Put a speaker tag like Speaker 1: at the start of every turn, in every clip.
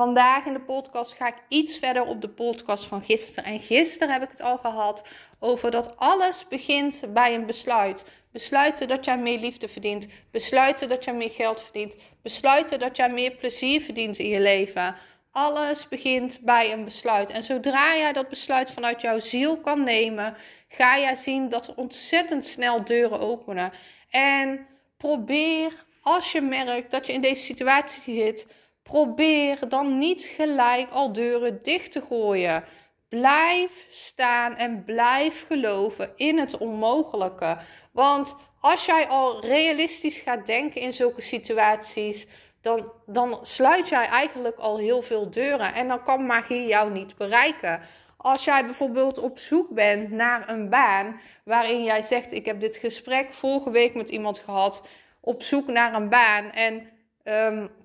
Speaker 1: Vandaag in de podcast ga ik iets verder op de podcast van gisteren. En gisteren heb ik het al gehad over dat alles begint bij een besluit. Besluiten dat jij meer liefde verdient. Besluiten dat jij meer geld verdient. Besluiten dat jij meer plezier verdient in je leven. Alles begint bij een besluit. En zodra jij dat besluit vanuit jouw ziel kan nemen, ga jij zien dat er ontzettend snel deuren openen. En probeer, als je merkt dat je in deze situatie zit, probeer dan niet gelijk al deuren dicht te gooien. Blijf staan en blijf geloven in het onmogelijke. Want als jij al realistisch gaat denken in zulke situaties, dan, dan sluit jij eigenlijk al heel veel deuren. En dan kan magie jou niet bereiken. Als jij bijvoorbeeld op zoek bent naar een baan waarin jij zegt: Ik heb dit gesprek vorige week met iemand gehad, op zoek naar een baan. En um,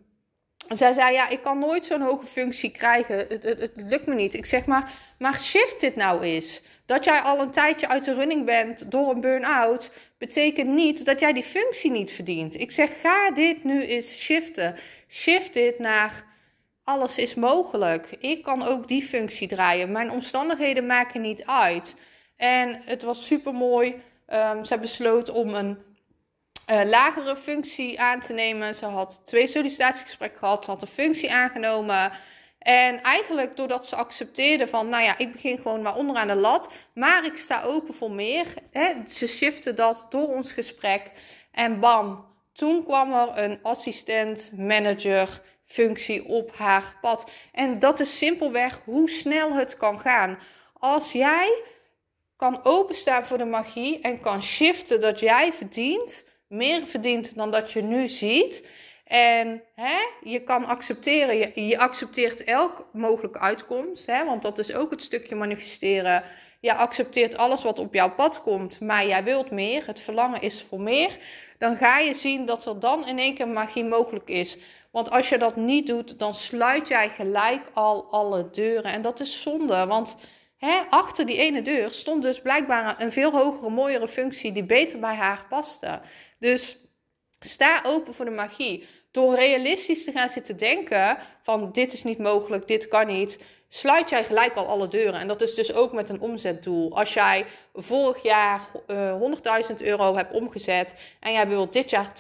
Speaker 1: zij zei: Ja, ik kan nooit zo'n hoge functie krijgen. Het, het, het, lukt me niet. Ik zeg maar: Maar shift dit nou eens. Dat jij al een tijdje uit de running bent door een burn-out, betekent niet dat jij die functie niet verdient. Ik zeg: Ga dit nu eens shiften. Shift dit naar alles is mogelijk. Ik kan ook die functie draaien. Mijn omstandigheden maken niet uit. En het was super mooi. Um, zij besloot om een uh, lagere functie aan te nemen. Ze had twee sollicitatiegesprekken gehad. Ze had een functie aangenomen. En eigenlijk doordat ze accepteerde van, nou ja, ik begin gewoon maar onderaan de lat, maar ik sta open voor meer. Hè? Ze shifte dat door ons gesprek. En bam, toen kwam er een assistent manager functie op haar pad. En dat is simpelweg hoe snel het kan gaan. Als jij kan openstaan voor de magie en kan shiften dat jij verdient, meer verdient dan dat je nu ziet. En hè, je kan accepteren, je, je accepteert elk mogelijke uitkomst, hè, want dat is ook het stukje manifesteren. Je accepteert alles wat op jouw pad komt, maar jij wilt meer. Het verlangen is voor meer. Dan ga je zien dat er dan in één keer magie mogelijk is. Want als je dat niet doet, dan sluit jij gelijk al alle deuren. En dat is zonde, want achter die ene deur stond dus blijkbaar een veel hogere, mooiere functie die beter bij haar paste. Dus sta open voor de magie. Door realistisch te gaan zitten denken van dit is niet mogelijk, dit kan niet, sluit jij gelijk al alle deuren. En dat is dus ook met een omzetdoel. Als jij vorig jaar uh, 100.000 euro hebt omgezet en jij wilt dit jaar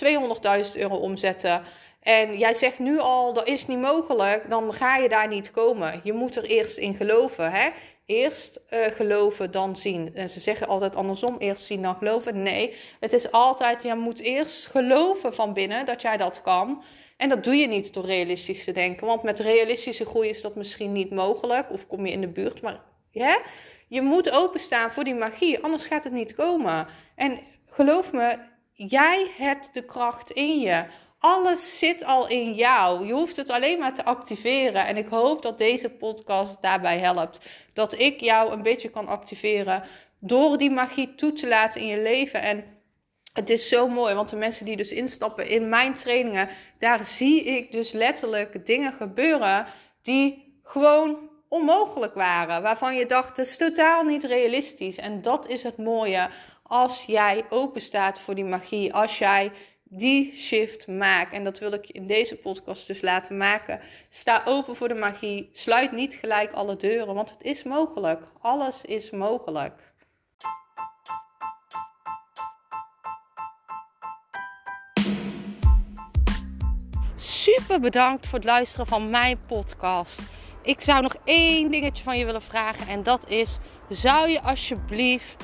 Speaker 1: 200.000 euro omzetten en jij zegt nu al dat is niet mogelijk, dan ga je daar niet komen. Je moet er eerst in geloven. Hè? Eerst uh, geloven, dan zien. En ze zeggen altijd andersom: eerst zien, dan geloven. Nee, het is altijd: je moet eerst geloven van binnen dat jij dat kan. En dat doe je niet door realistisch te denken. Want met realistische groei is dat misschien niet mogelijk. Of kom je in de buurt. Maar je moet openstaan voor die magie. Anders gaat het niet komen. En geloof me, jij hebt de kracht in je. Alles zit al in jou. Je hoeft het alleen maar te activeren. En ik hoop dat deze podcast daarbij helpt. Dat ik jou een beetje kan activeren door die magie toe te laten in je leven. En het is zo mooi, want de mensen die dus instappen in mijn trainingen, daar zie ik dus letterlijk dingen gebeuren die gewoon onmogelijk waren. Waarvan je dacht, het is totaal niet realistisch. En dat is het mooie als jij open staat voor die magie. Als jij die shift maak. En dat wil ik in deze podcast dus laten maken. Sta open voor de magie. Sluit niet gelijk alle deuren, want het is mogelijk. Alles is mogelijk. Super bedankt voor het luisteren van mijn podcast. Ik zou nog één dingetje van je willen vragen en dat is: zou je alsjeblieft